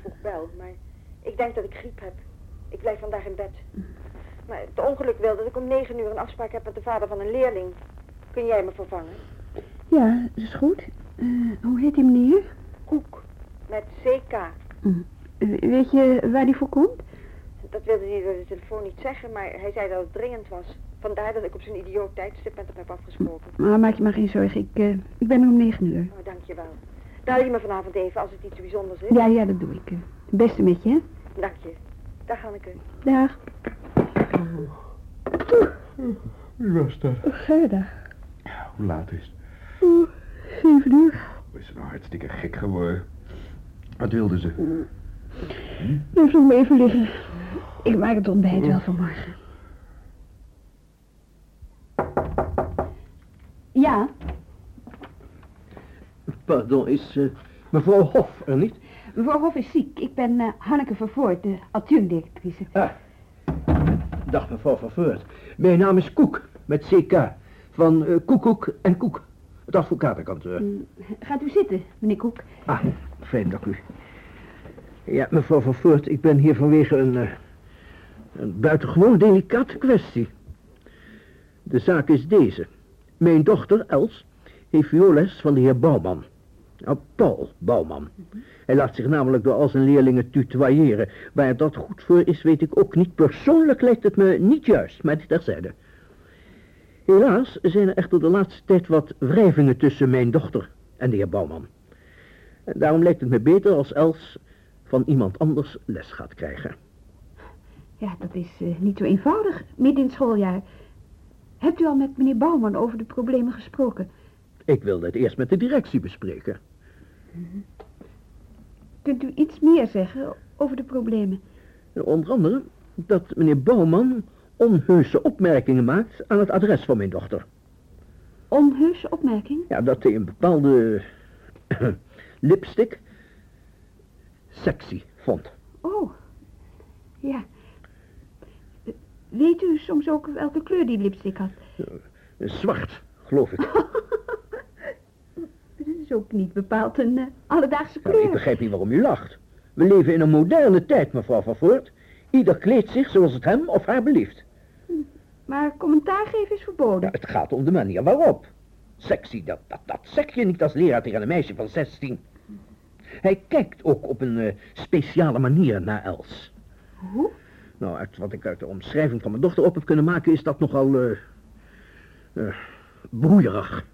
vroeg bel, maar ik denk dat ik griep heb. Ik blijf vandaag in bed. Maar het ongeluk wil dat ik om negen uur een afspraak heb met de vader van een leerling. Kun jij me vervangen? Ja, dat is goed. Eh, hoe heet die meneer? Koek. Met CK. Hm. Eh, Weet je waar die voor komt? Dat wilde hij door de telefoon niet zeggen, maar hij zei dat het dringend was. Vandaar dat ik op zijn idioot tijdstip met hem heb afgesproken. Maar maak je maar geen zorgen, ik, eh, ik ben er om negen uur. Oh, dankjewel. Bel je me vanavond even als het iets bijzonders is? Ja, ja, dat doe ik. Het beste met je, hè? Dank je. Dag Hanneke. Dag. Wie was dat? Gerda. Hoe laat is het? Oh, zeven uur. Oh, is ze nou hartstikke gek geworden? Wat wilde ze? Nog maar even liggen. Ik maak het ontbijt wel vanmorgen. Ja, Pardon, is eh, mevrouw Hof er niet? mevrouw Hof is ziek. Ik ben eh, Hanneke Vervoort, de adjunct-directrice. Ah. Dag mevrouw Vervoort. Mijn naam is Koek, met CK. Van eh Koekoek en Koek. Het advocatenkantoor. Mm, Gaat u zitten, meneer Koek. Ah, fijn, dank u. Ja, mevrouw Vervoort, ik ben hier vanwege een, een buitengewoon delicate kwestie. De zaak is deze. Mijn dochter, Els, heeft violes van de heer Bouwman. Nou, Paul Bouwman. Hij laat zich namelijk door al zijn leerlingen tutoyeren. Waar dat goed voor is, weet ik ook niet. Persoonlijk lijkt het me niet juist, maar dit terzijde. Helaas zijn er echter de laatste tijd wat wrijvingen tussen mijn dochter en de heer Bouwman. En daarom lijkt het me beter als Els van iemand anders les gaat krijgen. Ja, dat is eh, niet zo eenvoudig, midden in het schooljaar. Hebt u al met meneer Bouwman over de problemen gesproken? Ik wilde het eerst met de directie bespreken. Kunt u iets meer zeggen over de problemen? Onder andere dat meneer Bouwman onheuse opmerkingen maakt aan het adres van mijn dochter. Onheuse opmerking? Ja, dat hij een bepaalde lipstick sexy vond. Oh, ja. Weet u soms ook welke kleur die lipstick had? Zwart, geloof ik. Is ook niet bepaald een eh, alledaagse Nou, ik kleur. begrijp niet waarom u lacht. We leven in een moderne tijd, mevrouw Van Voort. Ieder kleedt zich zoals het hem of haar belieft. Maar commentaar geven is verboden. Het gaat om de manier waarop. Sexy, dat, dat, dat zeg je niet als leraar tegen een meisje van 16. Hij kijkt ook op een eh, speciale manier naar Els. Hoe? Nou, uit wat ik uit de omschrijving van mijn dochter op heb kunnen maken, is dat nogal eh, broeierig.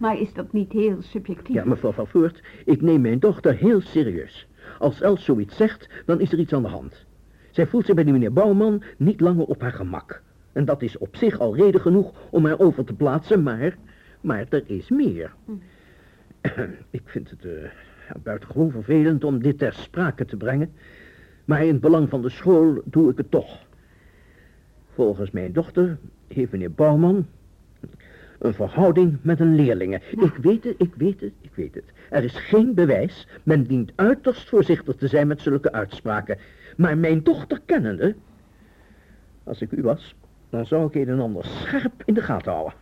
Maar is dat niet heel subjectief? Ja, mevrouw Van Voort, ik neem mijn dochter heel serieus. Als Els zoiets zegt, dan is er iets aan de hand. Zij voelt zich bij die meneer Bouwman niet langer op haar gemak. En dat is op zich al reden genoeg om haar over te plaatsen, maar... Maar er is meer. Ik vind het ja, buitengewoon vervelend om dit ter sprake te brengen. Maar in het belang van de school doe ik het toch. Volgens mijn dochter heeft meneer Bouwman een verhouding met een leerlinge. Ik weet het, ik weet het, ik weet het. Er is geen bewijs. Men dient uiterst voorzichtig te zijn met zulke uitspraken. Maar mijn dochter kennende... Als ik u was, dan zou ik een en ander scherp in de gaten houden.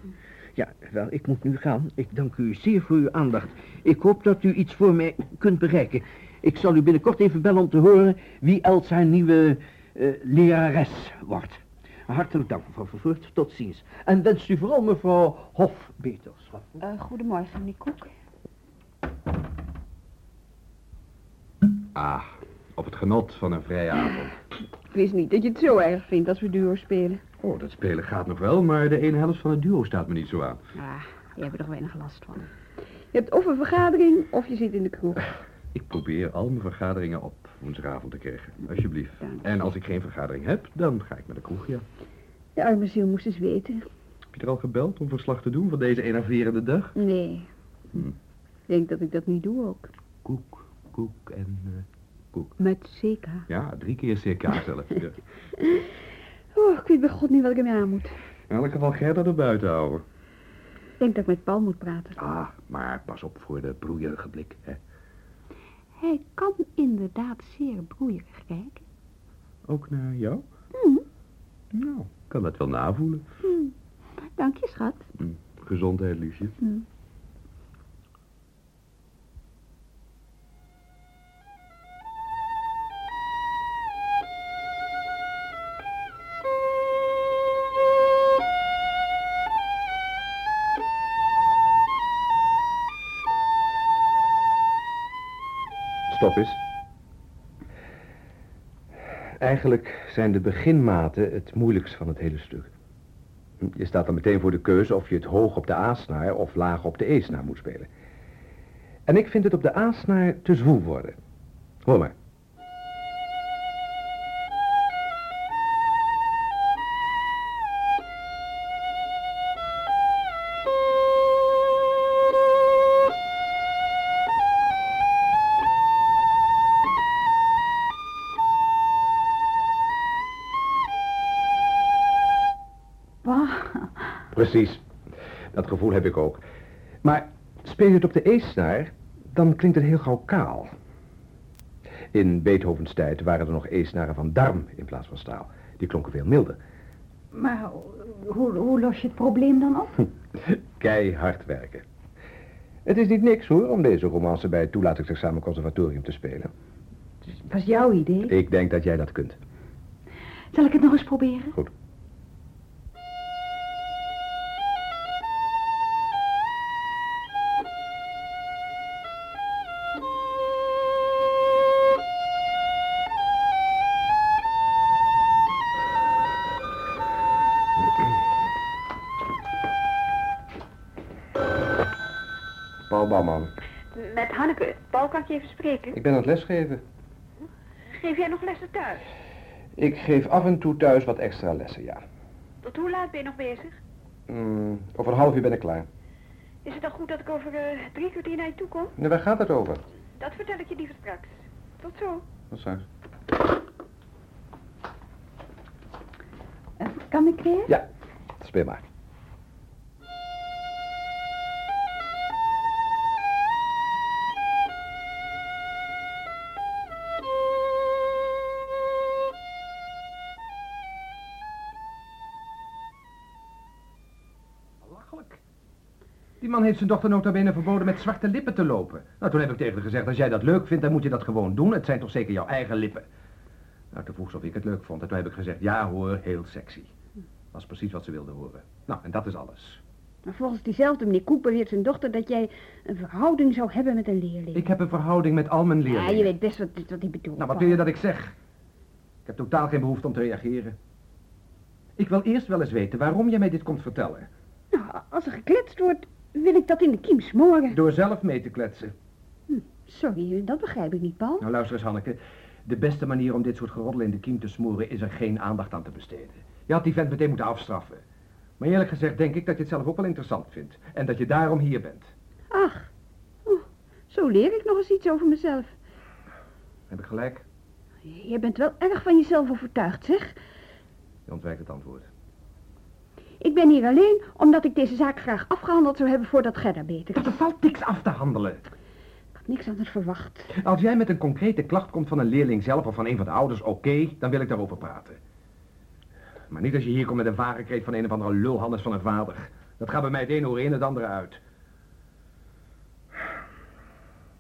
Ja, wel, ik moet nu gaan. Ik dank u zeer voor uw aandacht. Ik hoop dat u iets voor mij kunt bereiken. Ik zal u binnenkort even bellen om te horen wie Els haar nieuwe eh, lerares wordt. Hartelijk dank, mevrouw Vervoort. Tot ziens. En wenst u vooral mevrouw Hof beterschap. Eh, goedemorgen, meneer Koek. Ah, op het genot van een vrije avond. Ik wist niet dat je het zo erg vindt als we duo spelen. Oh, dat spelen gaat nog wel, maar de ene helft van het duo staat me niet zo aan. Ah, je hebt er toch weinig last van. Je hebt of een vergadering of je zit in de kroeg. Ik probeer al mijn vergaderingen op woensdagavond te krijgen, alsjeblieft. Dank. En als ik geen vergadering heb, dan ga ik naar de kroeg, ja. De arme ziel moest eens weten. je er al gebeld om verslag te doen van deze enerverende dag? Nee. Hm. Ik denk dat ik dat niet doe ook. Koek, koek en eh, koek. Met zeker. Ja, drie keer CK zelf. Ja. Oh, ik weet bij god niet wat ik ermee aan moet. In elk geval Gerda er buiten houden. Ik denk dat ik met Paul moet praten. Ah, maar pas op voor de broeierige blik, hè. Hij kan inderdaad zeer broeierig kijken. Ook naar jou? Hm. Nou, ik kan dat wel navoelen. Hm. Dank je, schat. Hm. Gezondheid, liefje. Eigenlijk zijn de beginmaten het moeilijkst van het hele stuk. Je staat dan meteen voor de keuze of je het hoog op de A-snaar of laag op de E-snaar moet spelen. En ik vind het op de A-snaar te zwoel worden. Hoor maar. Precies. Dat gevoel heb ik ook. Maar speel je het op de E-snaar, dan klinkt het heel gauw kaal. In Beethovens tijd waren er nog E-snaren van darm in plaats van staal. Die klonken veel milder. Maar hoe, hoe los je het probleem dan op? Keihard werken. Het is niet niks hoor, om deze romance bij het toelatingsexamen conservatorium te spelen. was jouw idee. Ik denk dat jij dat kunt. Zal ik het nog eens proberen? Goed. Paul Bouwman, Met Hanneke. Paul, kan ik je even spreken? ik ben aan het lesgeven. Geef jij nog lessen thuis? Ik geef af en toe thuis wat extra lessen, ja. Tot hoe laat ben je nog bezig? Mm, over een half uur ben ik klaar. Is het dan goed dat ik over eh, drie kwartier naar je toe kom? Nu, waar gaat het over? Dat vertel ik je liever straks. Tot zo. Wat straks? Eh, kan ik weer? Ja, speel maar. Heeft zijn dochter nota bene verboden met zwarte lippen te lopen. Nou, toen heb ik tegen haar gezegd, als jij dat leuk vindt, dan moet je dat gewoon doen. Het zijn toch zeker jouw eigen lippen. Nou, toen vroeg ze of ik het leuk vond. En toen heb ik gezegd, ja hoor, heel sexy. Dat is precies wat ze wilde horen. Nou, en dat is alles. Maar volgens diezelfde meneer Koek beweert zijn dochter dat jij een verhouding zou hebben met een leerling. Ik heb een verhouding met al mijn Ja, leerlingen. je weet best wat, wat hij bedoelt. Nou, wat wil je dat ik zeg? Ik heb totaal geen behoefte om te reageren. Ik wil eerst wel eens weten waarom jij mij dit komt vertellen. Nou, als er gekletst wordt, wil ik dat in de kiem smoren. Door zelf mee te kletsen. Sorry, dat begrijp ik niet, Paul. Nou, luister eens, Hanneke. De beste manier om dit soort geroddel in de kiem te smoren is er geen aandacht aan te besteden. Je had die vent meteen moeten afstraffen. Maar eerlijk gezegd denk ik dat je het zelf ook wel interessant vindt. En dat je daarom hier bent. Ach, oh, zo leer ik nog eens iets over mezelf. Heb ik gelijk? Je bent wel erg van jezelf overtuigd, zeg. Je ontwijkt het antwoord. Ik ben hier alleen omdat ik deze zaak graag afgehandeld zou hebben voordat Gerda beter. Er valt niks af te handelen. Ik had niks anders verwacht. Als jij met een concrete klacht komt van een leerling zelf of van een van de ouders, oké, dan wil ik daarover praten. Maar niet als je hier komt met een vagenkreet van een of andere lulhannes van een vader. Dat gaat bij mij het ene oor in het andere uit.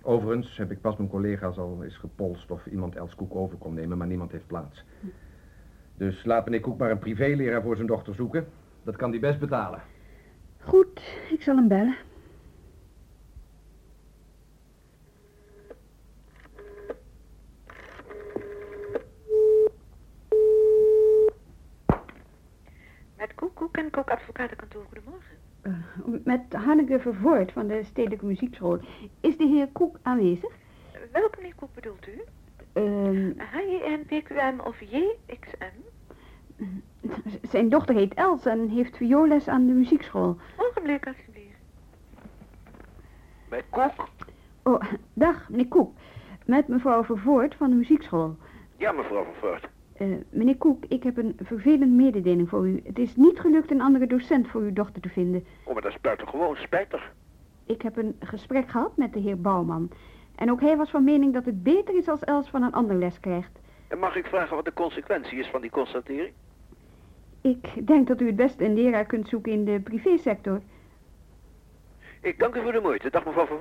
Overigens heb ik pas mijn collega's al eens gepolst of iemand Els Koek over kon nemen, maar niemand heeft plaats. Dus laat meneer Koek maar een privéleraar voor zijn dochter zoeken. Dat kan hij best betalen. Goed, ik zal hem bellen. Met Koek, Koek en Koek advocatenkantoor. Goedemorgen. Eh, met Hanneke Vervoort van de Stedelijke Muziekschool. Is de heer Koek aanwezig? Welke meneer Koek bedoelt u? Ehm, H-I-N-P-Q-M of J-X-M? Zijn dochter heet Els en heeft vioolles aan de muziekschool. Ogenblik, alsjeblieft. Bij Kok? Oh, dag, meneer Koek. Met mevrouw Vervoort van de muziekschool. Ja, mevrouw Van Voort. Eh, meneer Koek, ik heb een vervelende mededeling voor u. Het is niet gelukt een andere docent voor uw dochter te vinden. Oh, maar dat is buitengewoon spijtig. Ik heb een gesprek gehad met de heer Bouwman. En ook hij was van mening dat het beter is als Els van een ander les krijgt. En mag ik vragen wat de consequentie is van die constatering? Ik denk dat u het beste een leraar kunt zoeken in de privésector. Ik dank u voor de moeite. Dag mevrouw Van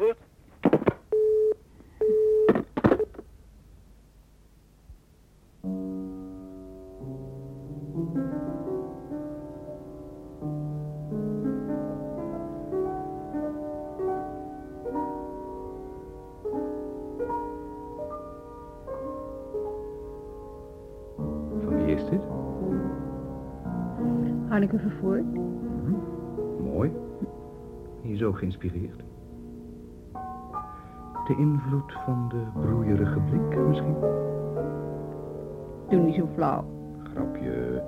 Hanneke Vervoort. Mooi. Hier zo geïnspireerd. De invloed van de broeierige blik misschien? Doe niet zo flauw. Grapje.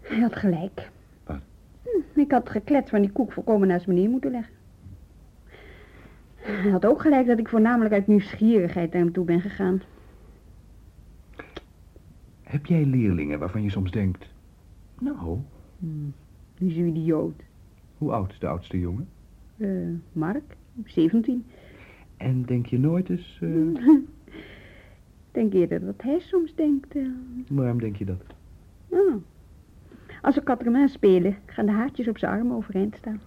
Hij had gelijk. Wat? Hm, ik had geklet van die koek volkomen naast me neer moeten leggen. Hij had ook gelijk dat ik voornamelijk uit nieuwsgierigheid naar hem toe ben gegaan. Jij leerlingen waarvan je soms denkt... Nou, Die is een idioot. hoe oud is de oudste jongen? Eh, Mark, 17. En denk je nooit eens... eh, Denk eerder dat hij soms denkt. eh, waarom denk je dat? oh. Als we katremant spelen, gaan de haartjes op zijn arm overeind staan.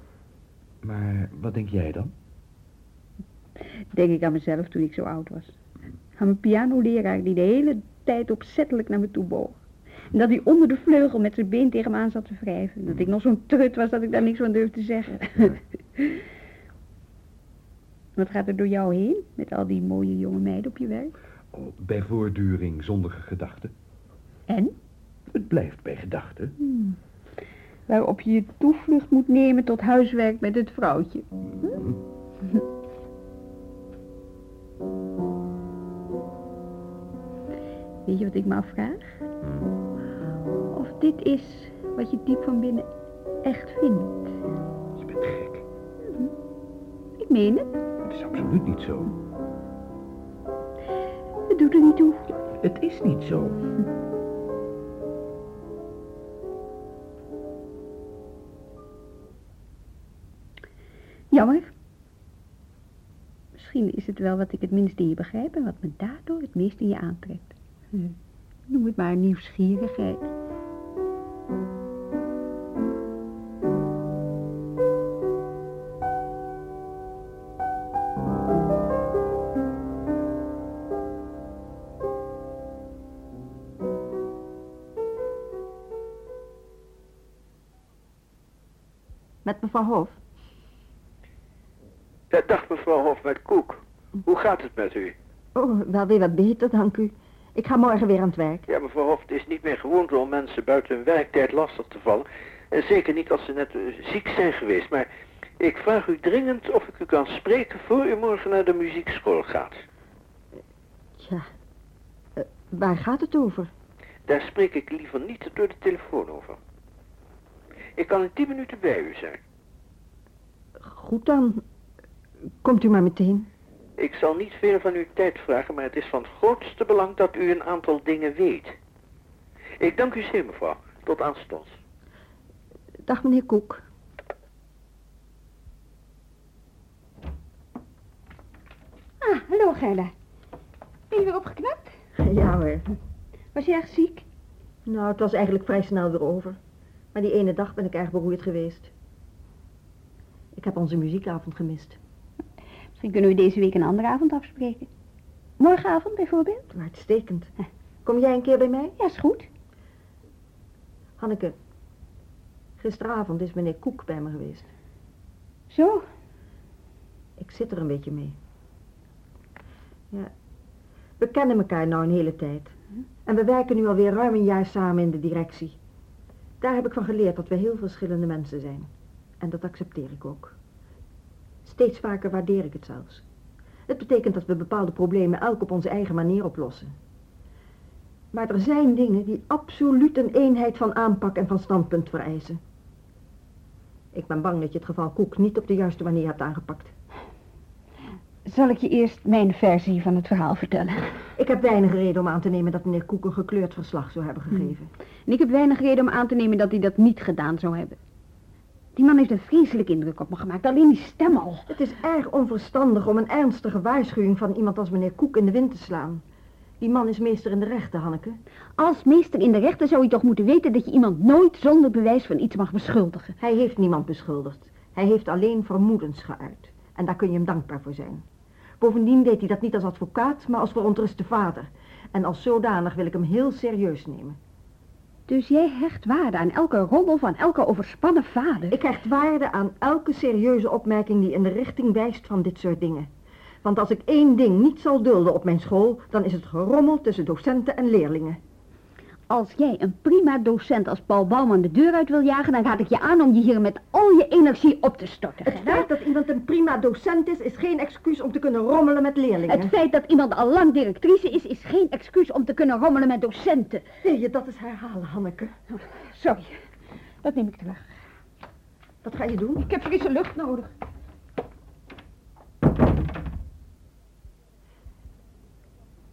Maar wat denk jij dan? Denk ik aan mezelf toen ik zo oud was. Aan mijn pianoleraar die de hele tijd opzettelijk naar me toe boog. En dat hij onder de vleugel met zijn been tegen me aan zat te wrijven. Dat ik nog zo'n trut was dat ik daar niks van durfde te zeggen. Wat gaat er door jou heen met al die mooie jonge meiden op je werk? Oh, bij voortduring zonder gedachten. En? Het blijft bij gedachten. Waarop je je toevlucht moet nemen tot huiswerk met het vrouwtje. Weet je wat ik me afvraag? Of dit is wat je diep van binnen echt vindt. Je bent gek. Ik meen het. Het is absoluut niet zo. Het doet er niet toe. Het is niet zo. Jammer. Misschien is het wel wat ik het minst in je begrijp en wat me daardoor het meest in je aantrekt. Hm. Noem het maar nieuwsgierigheid. Met mevrouw Hof. Ja, dag mevrouw Hof met Koek. Hoe gaat het met u? Oh, wel weer wat beter, dank u. Ik ga morgen weer aan het werk. Ja, mevrouw Hof, het is niet meer gewoonte om mensen buiten hun werktijd lastig te vallen. En zeker niet als ze net eh, ziek zijn geweest. Maar ik vraag u dringend of ik u kan spreken voor u morgen naar de muziekschool gaat. Tja, eh, waar gaat het over? Daar spreek ik liever niet door de telefoon over. Ik kan in tien minuten bij u zijn. Goed dan. Komt u maar meteen. Ik zal niet veel van uw tijd vragen, maar het is van het grootste belang dat u een aantal dingen weet. Ik dank u zeer, mevrouw. Tot aanstonds. Dag, meneer Koek. Ah, hallo Gerda. Ben je weer opgeknapt? Ja hoor. Was je erg ziek? Nou, het was eigenlijk vrij snel weer over. Maar die ene dag ben ik erg beroerd geweest. Ik heb onze muziekavond gemist. Misschien kunnen we deze week een andere avond afspreken. Morgenavond bijvoorbeeld? Uitstekend. Kom jij een keer bij mij? Ja, is goed. Hanneke, gisteravond is meneer Koek bij me geweest. Zo, Ik zit er een beetje mee. Ja, we kennen elkaar nou een hele tijd. En we werken nu alweer ruim een jaar samen in de directie. Daar heb ik van geleerd dat we heel verschillende mensen zijn. En dat accepteer ik ook. Steeds vaker waardeer ik het zelfs. Het betekent dat we bepaalde problemen elk op onze eigen manier oplossen. Maar er zijn dingen die absoluut een eenheid van aanpak en van standpunt vereisen. Ik ben bang dat je het geval Koek niet op de juiste manier hebt aangepakt. Zal ik je eerst mijn versie van het verhaal vertellen? Ik heb weinig reden om aan te nemen dat meneer Koek een gekleurd verslag zou hebben gegeven. En ik heb weinig reden om aan te nemen dat hij dat niet gedaan zou hebben. Die man heeft een vreselijke indruk op me gemaakt, alleen die stem al. Het is erg onverstandig om een ernstige waarschuwing van iemand als meneer Koek in de wind te slaan. Die man is meester in de rechten, Hanneke. Als meester in de rechten zou je toch moeten weten dat je iemand nooit zonder bewijs van iets mag beschuldigen. Hij heeft niemand beschuldigd. Hij heeft alleen vermoedens geuit. En daar kun je hem dankbaar voor zijn. Bovendien deed hij dat niet als advocaat, maar als verontruste vader. En als zodanig wil ik hem heel serieus nemen. Dus jij hecht waarde aan elke rommel van elke overspannen vader? Ik hecht waarde aan elke serieuze opmerking die in de richting wijst van dit soort dingen. Want als ik één ding niet zal dulden op mijn school, dan is het gerommel tussen docenten en leerlingen. Als jij een prima docent als Paul Bouwman de deur uit wil jagen, dan raad ik je aan om je hier met al je energie op te storten. Het feit dat iemand een prima docent is, is geen excuus om te kunnen rommelen met leerlingen. Het feit dat iemand al lang directrice is, is geen excuus om te kunnen rommelen met docenten. Wil je dat eens herhalen, Hanneke? Sorry, dat neem ik terug. Wat ga je doen? Ik heb frisse lucht nodig.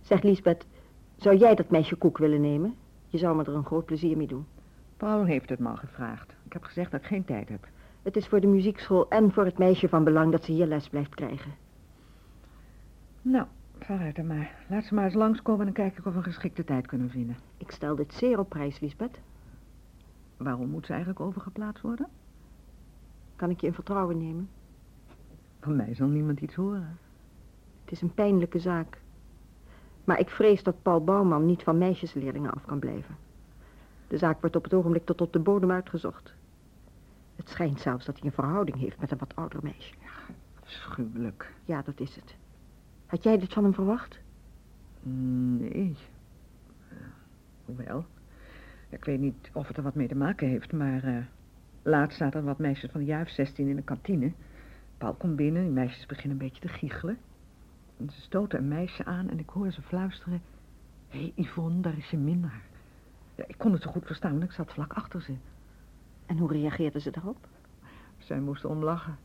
Zeg, Liesbeth, zou jij dat meisje Koek willen nemen? Je zou me er een groot plezier mee doen. Paul heeft het me al gevraagd. Ik heb gezegd dat ik geen tijd heb. Het is voor de muziekschool en voor het meisje van belang dat ze hier les blijft krijgen. Nou, vooruit dan maar. Laat ze maar eens langskomen en dan kijk ik of we een geschikte tijd kunnen vinden. Ik stel dit zeer op prijs, Liesbeth. Waarom moet ze eigenlijk overgeplaatst worden? Kan ik je in vertrouwen nemen? Van mij zal niemand iets horen. Het is een pijnlijke zaak. Maar ik vrees dat Paul Bouwman niet van meisjesleerlingen af kan blijven. De zaak wordt op het ogenblik tot op de bodem uitgezocht. Het schijnt zelfs dat hij een verhouding heeft met een wat ouder meisje. Schuwelijk. Ja, dat is het. Had jij dit van hem verwacht? Nee. Uh, hoewel. Ik weet niet of het er wat mee te maken heeft, maar... Uh, laatst zaten wat meisjes van de jaar 16 in de kantine. Paul komt binnen, die meisjes beginnen een beetje te giechelen. Ze stoten een meisje aan en ik hoor ze fluisteren... Hé, hey, Yvonne, daar is je minnaar. Ja, ik kon het zo goed verstaan, want ik zat vlak achter ze. En hoe reageerden ze daarop? Zij moesten omlachen.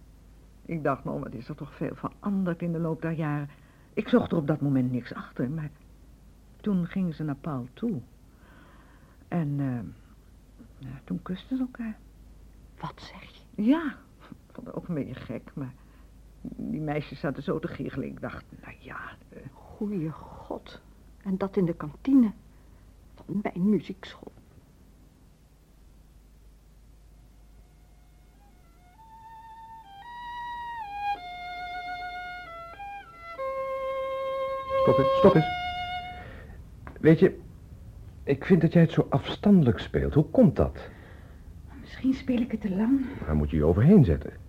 Ik dacht, nou, wat is er toch veel veranderd in de loop der jaren. Ik zocht er op dat moment niks achter, maar toen gingen ze naar Paul toe. En uh, ja, toen kusten ze elkaar. Wat zeg je? Ja, ik vond het ook een beetje gek, maar die meisjes zaten zo te giechelen. Ik dacht, nou ja... Uh... Goeie god. En dat in de kantine van mijn muziekschool. Stop eens, stop eens. Weet je, ik vind dat jij het zo afstandelijk speelt. Hoe komt dat? Misschien speel ik het te lang. Daar moet je je overheen zetten.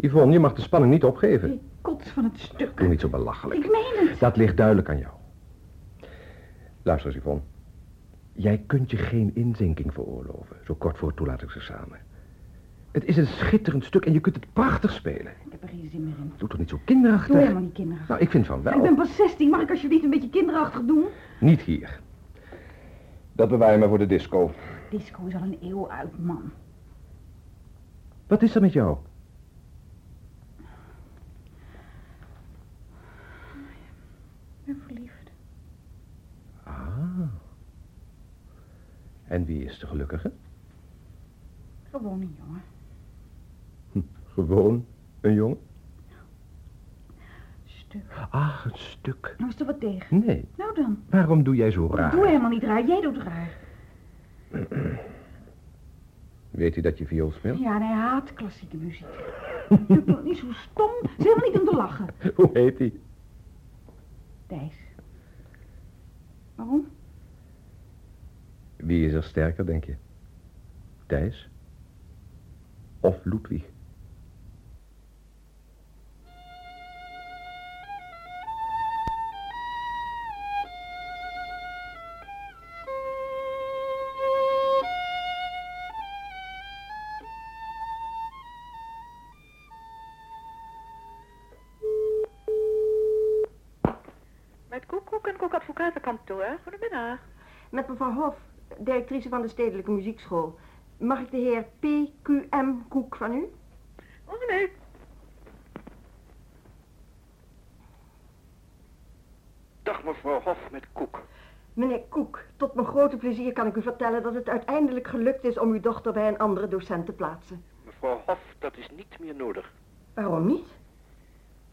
Yvonne, je mag de spanning niet opgeven. Ik kots van het stuk. Doe niet zo belachelijk. Ik meen het. Dat ligt duidelijk aan jou. Luister eens, Yvonne. Jij kunt je geen inzinking veroorloven, zo kort voor het toelatingsexamen. Het is een schitterend stuk en je kunt het prachtig spelen. Ik heb er geen zin meer in. Doe toch niet zo kinderachtig? Doe helemaal niet kinderachtig. Nou, ik vind van wel. Ik ben pas 16. Mag ik alsjeblieft een beetje kinderachtig doen? Niet hier. Dat bewaar je maar voor de disco. Disco is al een eeuw uit, man. Wat is er met jou? Ik ben verliefd. Ah. En wie is de gelukkige? Gewoon een jongen. Hm, gewoon een jongen? Stuk. Ah, een stuk. Nou is er wat tegen. Nee. Nou dan. Waarom doe jij zo raar? Ik doe helemaal niet raar. Jij doet raar. Weet hij dat je viool speelt? Ja, en hij haat klassieke muziek. Doe toch niet zo stom. Het is helemaal niet om te lachen. Hoe heet hij? Thijs. Waarom? Wie is er sterker, denk je? Thijs? Of Ludwig? Koek advocatenkantoor. Goedemiddag. Met mevrouw Hof, directrice van de Stedelijke Muziekschool. Mag ik de heer P.Q.M. Koek van u? Oh nee. Dag mevrouw Hof met Koek. Meneer Koek, tot mijn grote plezier kan ik u vertellen dat het uiteindelijk gelukt is om uw dochter bij een andere docent te plaatsen. Mevrouw Hof, dat is niet meer nodig. Waarom niet?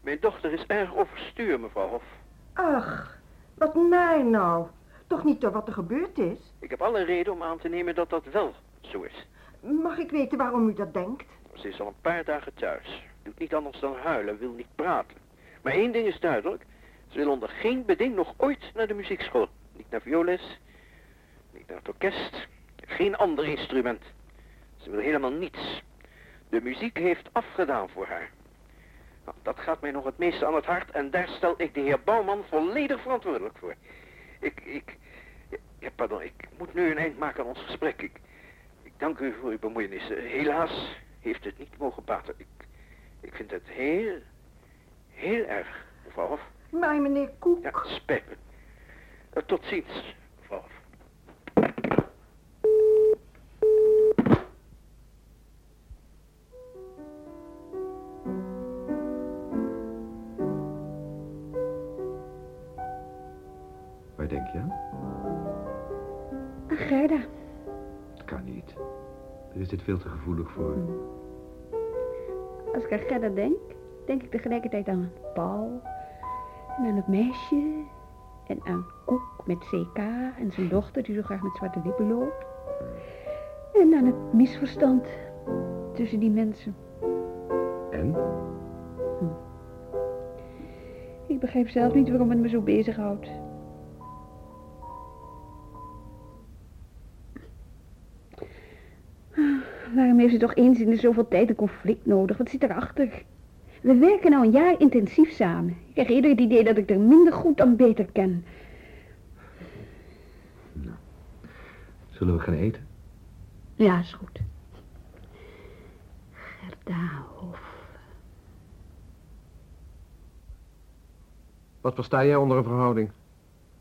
Mijn dochter is erg overstuur, mevrouw Hof. Ach, wat naar nou. Toch niet door wat er gebeurd is? Ik heb alle reden om aan te nemen dat dat wel zo is. Mag ik weten waarom u dat denkt? Ze is al een paar dagen thuis. Doet niet anders dan huilen, wil niet praten. Maar één ding is duidelijk. Ze wil onder geen beding nog ooit naar de muziekschool. Niet naar violes, niet naar het orkest, geen ander instrument. Ze wil helemaal niets. De muziek heeft afgedaan voor haar. Nou, dat gaat mij nog het meeste aan het hart en daar stel ik de heer Bouwman volledig verantwoordelijk voor. Ik, ik, ja, pardon, ik moet nu een eind maken aan ons gesprek. Ik, ik dank u voor uw bemoeienis. Eh, Helaas heeft het niet mogen baten. Ik, ik vind het heel, heel erg, mevrouw Hof. Maar meneer Koek... Ja, spijt me. Eh, Tot ziens, is dit veel te gevoelig voor. Als ik aan Gerda denk, denk ik tegelijkertijd aan Paul. En aan het meisje. En aan Koek met CK en zijn dochter die zo graag met zwarte lippen loopt. En aan het misverstand tussen die mensen. En? Ik begrijp zelf niet waarom het me zo bezighoudt. Waarom heeft ze toch eens in de zoveel tijd een conflict nodig? Wat zit erachter? We werken nou een jaar intensief samen. Ik krijg eerder het idee dat ik er minder goed dan beter ken. Zullen we gaan eten? Ja, is goed. Gerda Hof. Wat versta jij onder een verhouding?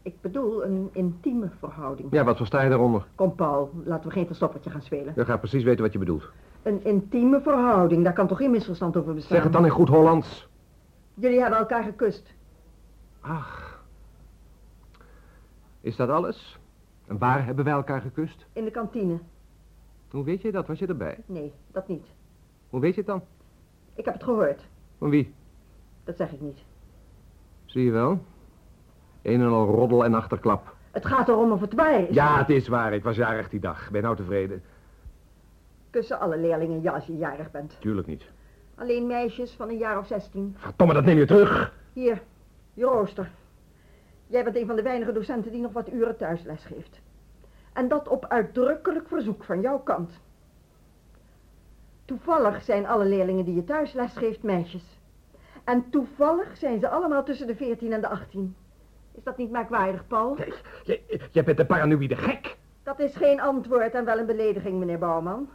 Ik bedoel een intieme verhouding. Ja, wat versta je daaronder? Kom Paul, laten we geen verstoppertje gaan spelen. Je gaat precies weten wat je bedoelt. Een intieme verhouding, daar kan toch geen misverstand over bestaan? Zeg het dan in goed Hollands. Jullie hebben elkaar gekust. Ach. Is dat alles? En waar hebben wij elkaar gekust? In de kantine. Hoe weet je dat? Was je erbij? Nee, dat niet. Hoe weet je het dan? Ik heb het gehoord. Van wie? Dat zeg ik niet. Zie je wel? Een en al roddel en achterklap. Het gaat erom of het waar is. Ja, het is waar. Ik was jarig die dag. Ben je nou tevreden? Kussen alle leerlingen ja als je jarig bent. Tuurlijk niet. Alleen meisjes van een jaar of zestien. Verdomme, dat neem je terug. Hier, je rooster. Jij bent een van de weinige docenten die nog wat uren thuisles geeft. En dat op uitdrukkelijk verzoek van jouw kant. Toevallig zijn alle leerlingen die je thuisles geeft meisjes. En toevallig zijn ze allemaal tussen de 14 en de 18. Is dat niet merkwaardig, Paul? Jij, jij bent een paranoïde gek. Dat is geen antwoord en wel een belediging, meneer Bouwman.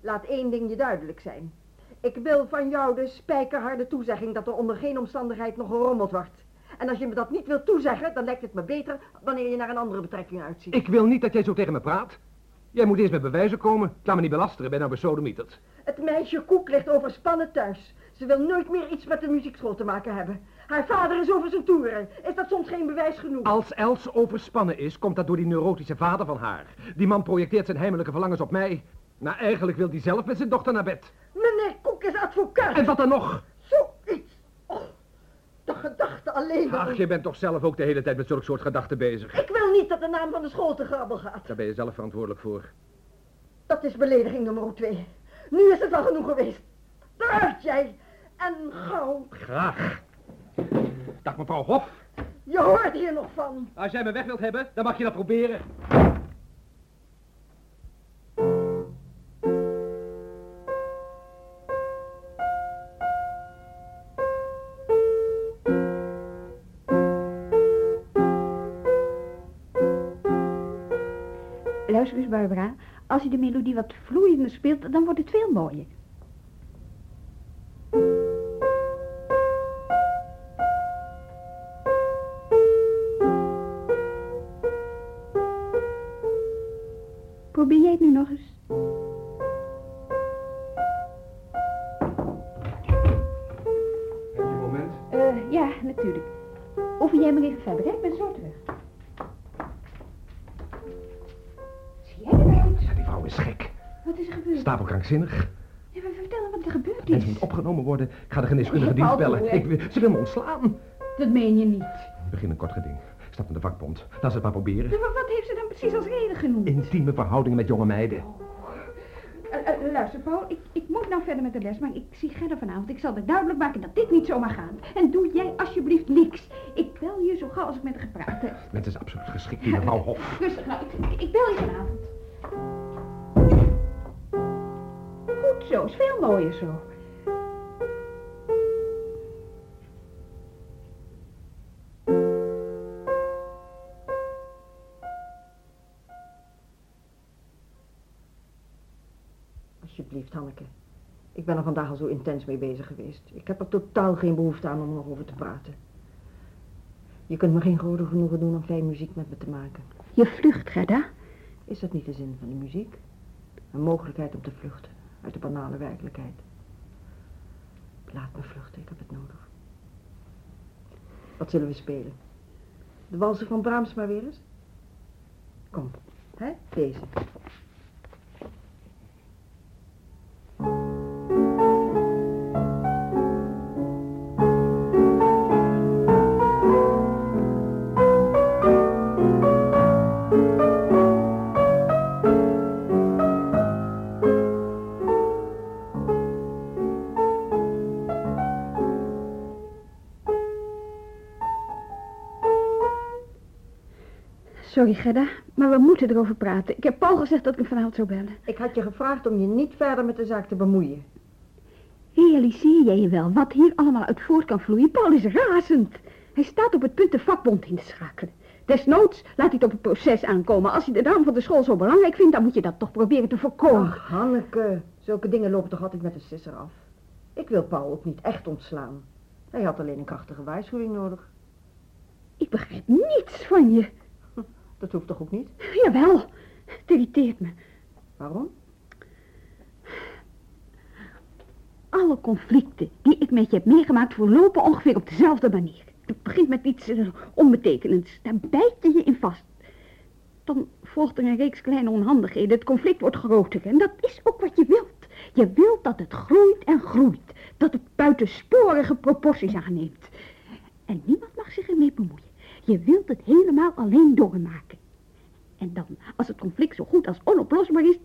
Laat één ding je duidelijk zijn. Ik wil van jou de spijkerharde toezegging dat er onder geen omstandigheid nog gerommeld wordt. En als je me dat niet wilt toezeggen, dan lijkt het me beter wanneer je naar een andere betrekking uitziet. Ik wil niet dat jij zo tegen me praat. Jij moet eerst met bewijzen komen. Ik laat me niet belasteren, ben nou besodemieterd. Het meisje Koek ligt overspannen thuis. Ze wil nooit meer iets met de muziekschool te maken hebben. Haar vader is over zijn toeren. Is dat soms geen bewijs genoeg? Als Els overspannen is, komt dat door die neurotische vader van haar. Die man projecteert zijn heimelijke verlangens op mij. Nou, eigenlijk wil hij zelf met zijn dochter naar bed. Meneer Koek is advocaat. En wat dan nog? Zoiets. Oh, de gedachte alleen al. Ach, je bent toch zelf ook de hele tijd met zulk soort gedachten bezig. Ik wil niet dat de naam van de school te grabbel gaat. Daar ben je zelf verantwoordelijk voor. Dat is belediging nummer twee. Nu is het wel genoeg geweest. Eruit jij. En gauw. Graag. Dag mevrouw Hof. Je hoort hier nog van. Als jij me weg wilt hebben, dan mag je dat proberen. Luister eens, Barbara. Als je de melodie wat vloeiender speelt, dan wordt het veel mooier. Ja, natuurlijk. Oefen jij maar even verder, hè? Ik ben zo terug. Zie jij eruit? Ja, die vrouw is gek. Wat is er gebeurd? Stapelkrankzinnig. Ja, maar vertel me wat er gebeurd is. moet opgenomen worden. Ik ga de geneeskundige dienst bellen. Ik, ze wil me ontslaan. Dat meen je niet. Ik begin een kort geding. Stap naar de vakbond. Laat ze het maar proberen. Ja, maar wat heeft ze dan precies als reden genoemd? Intieme verhoudingen met jonge meiden. Eh, eh, luister, Paul, ik moet nou verder met de les, maar ik zie Gerda vanavond. Ik zal er duidelijk maken dat dit niet zomaar gaat. En doe jij alsjeblieft niks. Ik bel je zo gauw als ik met haar gepraat heb. Het is absoluut geschikt, die mevrouw Hof. Rustig, nou, ik, ik, ik bel je vanavond. Goed zo, is veel mooier zo. Alsjeblieft, Hanneke. Ik ben er vandaag al zo intens mee bezig geweest. Ik heb er totaal geen behoefte aan om nog over te praten. Je kunt me geen groter genoegen doen om fijn muziek met me te maken. Je vlucht, Gerda. Is dat niet de zin van de muziek? Een mogelijkheid om te vluchten uit de banale werkelijkheid. Laat me vluchten, ik heb het nodig. Wat zullen we spelen? De walsen van Brahms maar weer eens? Kom, hè? Deze. Sorry, Gerda, maar we moeten erover praten. Ik heb Paul gezegd dat ik hem vanavond zou bellen. Ik had je gevraagd om je niet verder met de zaak te bemoeien. Realiseer jij je wel wat hier allemaal uit voort kan vloeien? Paul is razend. Hij staat op het punt de vakbond in te schakelen. Desnoods laat hij het op het proces aankomen. Als hij de naam van de school zo belangrijk vindt, dan moet je dat toch proberen te voorkomen. Ach, Hanneke, zulke dingen lopen toch altijd met de sisser af. Ik wil Paul ook niet echt ontslaan. Hij had alleen een krachtige waarschuwing nodig. Ik begrijp niets van je. Dat hoeft toch ook niet? Jawel, het irriteert me. Waarom? Alle conflicten die ik met je heb meegemaakt verlopen ongeveer op dezelfde manier. Het begint met iets eh, onbetekenends. Daar bijt je je in vast. Dan volgt er een reeks kleine onhandigheden. Het conflict wordt groter. En dat is ook wat je wilt. Je wilt dat het groeit en groeit. Dat het buitensporige proporties aanneemt. En niemand mag zich ermee bemoeien. Je wilt het helemaal alleen doormaken. En dan, als het conflict zo goed als onoplosbaar is,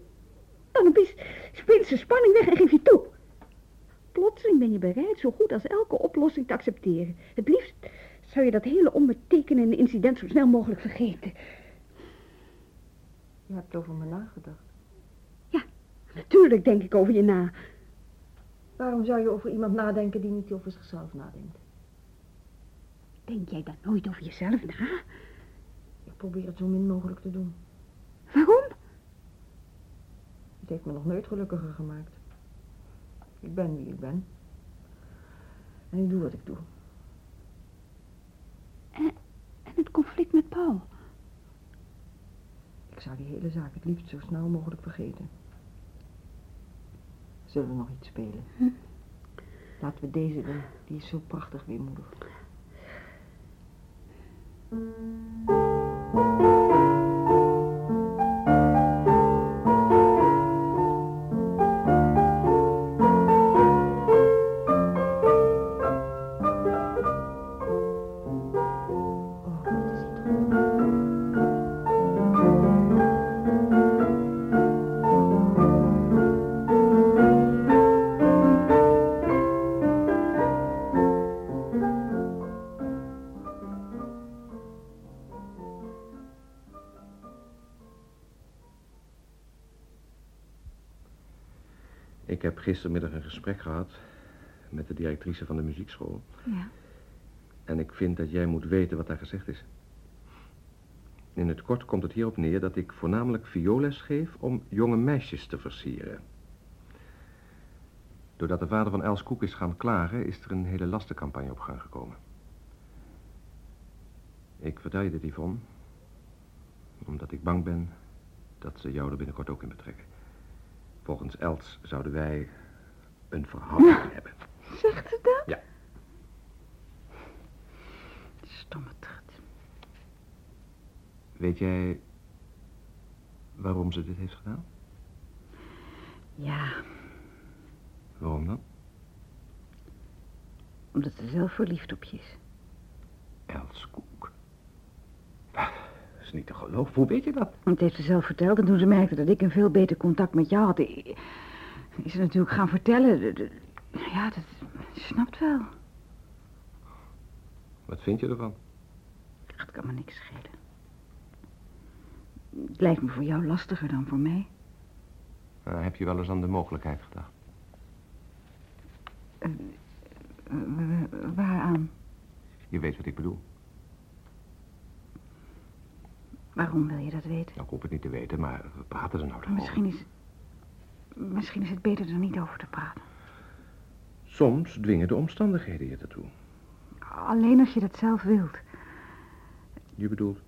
dan opeens springt ze spanning weg en geef je toe. Plotseling ben je bereid zo goed als elke oplossing te accepteren. Het liefst zou je dat hele onbetekenende incident zo snel mogelijk vergeten. Je hebt over me nagedacht. Natuurlijk denk ik over je na. Waarom zou je over iemand nadenken die niet over zichzelf nadenkt? Denk jij dan nooit over jezelf na? Ik probeer het zo min mogelijk te doen. Waarom? Het heeft me nog nooit gelukkiger gemaakt. Ik ben wie ik ben. En ik doe wat ik doe. En het conflict met Paul. Ik zou die hele zaak het liefst zo snel mogelijk vergeten. Zullen we nog iets spelen? Hm. Laten we deze doen. Die is zo prachtig weemoedig. thank you Ik heb gistermiddag een gesprek gehad met de directrice van de muziekschool. Ja. En ik vind dat jij moet weten wat daar gezegd is. In het kort komt het hierop neer dat ik voornamelijk violes geef om jonge meisjes te versieren. Doordat de vader van Els Koek is gaan klagen, is er een hele lastencampagne op gang gekomen. Ik vertel je dit, Yvonne, omdat ik bang ben dat ze jou er binnenkort ook in betrekken. Volgens Els zouden wij een verhouding hebben. Zegt ze dat? Ja. Stomme trut. Weet jij waarom ze dit heeft gedaan? Ja, Waarom dan? omdat ze zelf verliefd op je is. Els Koek. Dat is niet te geloven. Hoe weet je dat? Dat heeft ze zelf verteld. En toen ze merkte dat ik een veel beter contact met jou had... is ze natuurlijk gaan vertellen. Ja, dat snapt wel. Wat vind je ervan? Het kan me niks schelen. Het lijkt me voor jou lastiger dan voor mij. Nou, heb je wel eens aan de mogelijkheid gedacht? Eh, wa- waaraan? Je weet wat ik bedoel. Waarom wil je dat weten? Nou, ik hoef het niet te weten, maar we praten er nou over. misschien is... Misschien is het beter er niet over te praten. Soms dwingen de omstandigheden je ertoe. Alleen als je dat zelf wilt. Je bedoelt...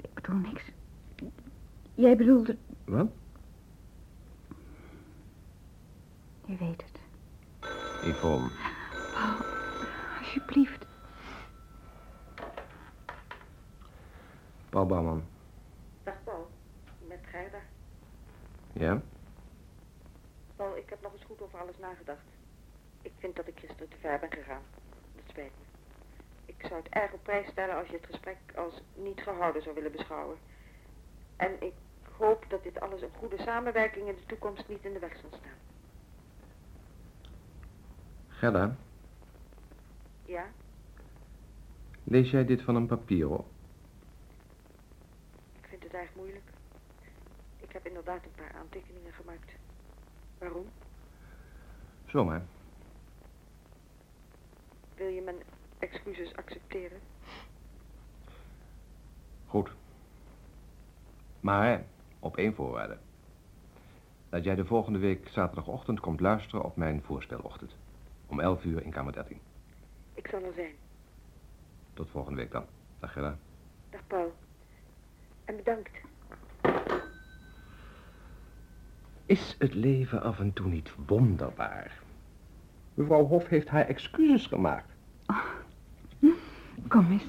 Ik bedoel niks. Jij bedoelt. Wat? Je weet het. Yvonne. Alsjeblieft. Paul Bouwman. Dag Paul, met Gerda. Ja? Paul, ik heb nog eens goed over alles nagedacht. Ik vind dat ik gisteren te ver ben gegaan. Dat spijt me. Ik zou het erg op prijs stellen als je het gesprek als niet gehouden zou willen beschouwen. En ik hoop dat dit alles een goede samenwerking in de toekomst niet in de weg zal staan. Gerda, Ja? lees jij dit van een papier op? Het erg moeilijk. Ik heb inderdaad een paar aantekeningen gemaakt. Waarom? Zomaar. Wil je mijn excuses accepteren? Goed. Maar op één voorwaarde. Dat jij de volgende week zaterdagochtend komt luisteren op mijn voorstelochtend. Om 11 uur in kamer 13. Ik zal er zijn. Tot volgende week dan. Dag Gerda. Dag Paul. En bedankt. Is het leven af en toe niet wonderbaar? Mevrouw Hof heeft haar excuses gemaakt. Kom eens.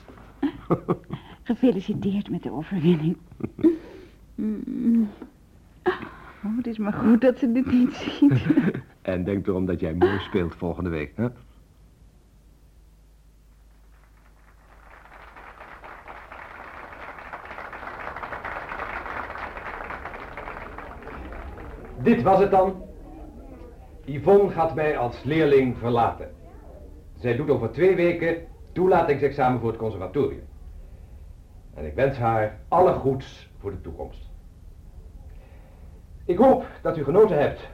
Gefeliciteerd met de overwinning. Oh, het is maar goed dat ze dit niet ziet. En denk erom dat jij mooi speelt volgende week, hè? Dit was het dan. Yvonne gaat mij als leerling verlaten. Zij doet over twee weken toelatingsexamen voor het conservatorium. En ik wens haar alle goeds voor de toekomst. Ik hoop dat u genoten hebt.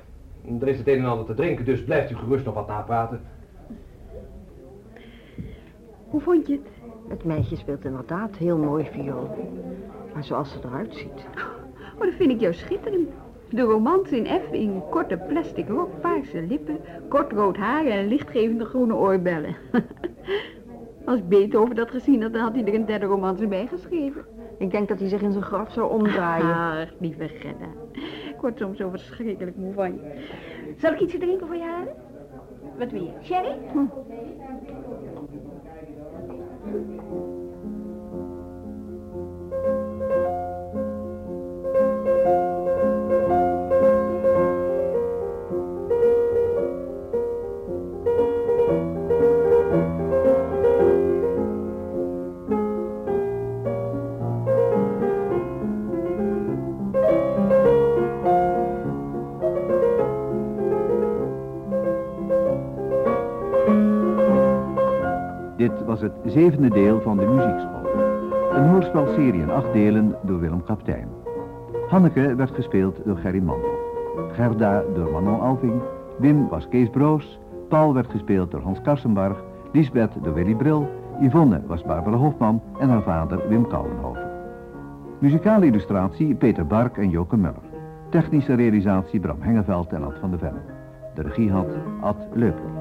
Er is het een en ander te drinken, dus blijft u gerust nog wat napraten. Hoe vond je het? Het meisje speelt inderdaad heel mooi viool. Maar zoals ze eruit ziet. Oh, dat vind ik jou schitterend. De romans in F in korte plastic rok, paarse lippen, kort rood haar en lichtgevende groene oorbellen. Als Beethoven dat gezien had, dan had hij er een derde romans bij geschreven. Ik denk dat hij zich in zijn graf zou omdraaien. Ach, lieve Gerda. Ik word soms zo verschrikkelijk moe van je. Zal ik iets drinken voor je halen? Wat wil je? Sherry? Hm. Zevende deel van de muziekschool. Een hoorspelserie in acht delen door Willem Kaptein. Hanneke werd gespeeld door Gerry Mandel. Gerda door Manon Alving. Wim was Kees Broos. Paul werd gespeeld door Hans Karsenbarg. Lisbeth door Willy Bril. Yvonne was Barbara Hofman en haar vader Wim Kouwenhoven. Muzikale illustratie Peter Bark en Joke Muller. Technische realisatie Bram Hengeveld en Ad van de Ven. De regie had Ad Leupler.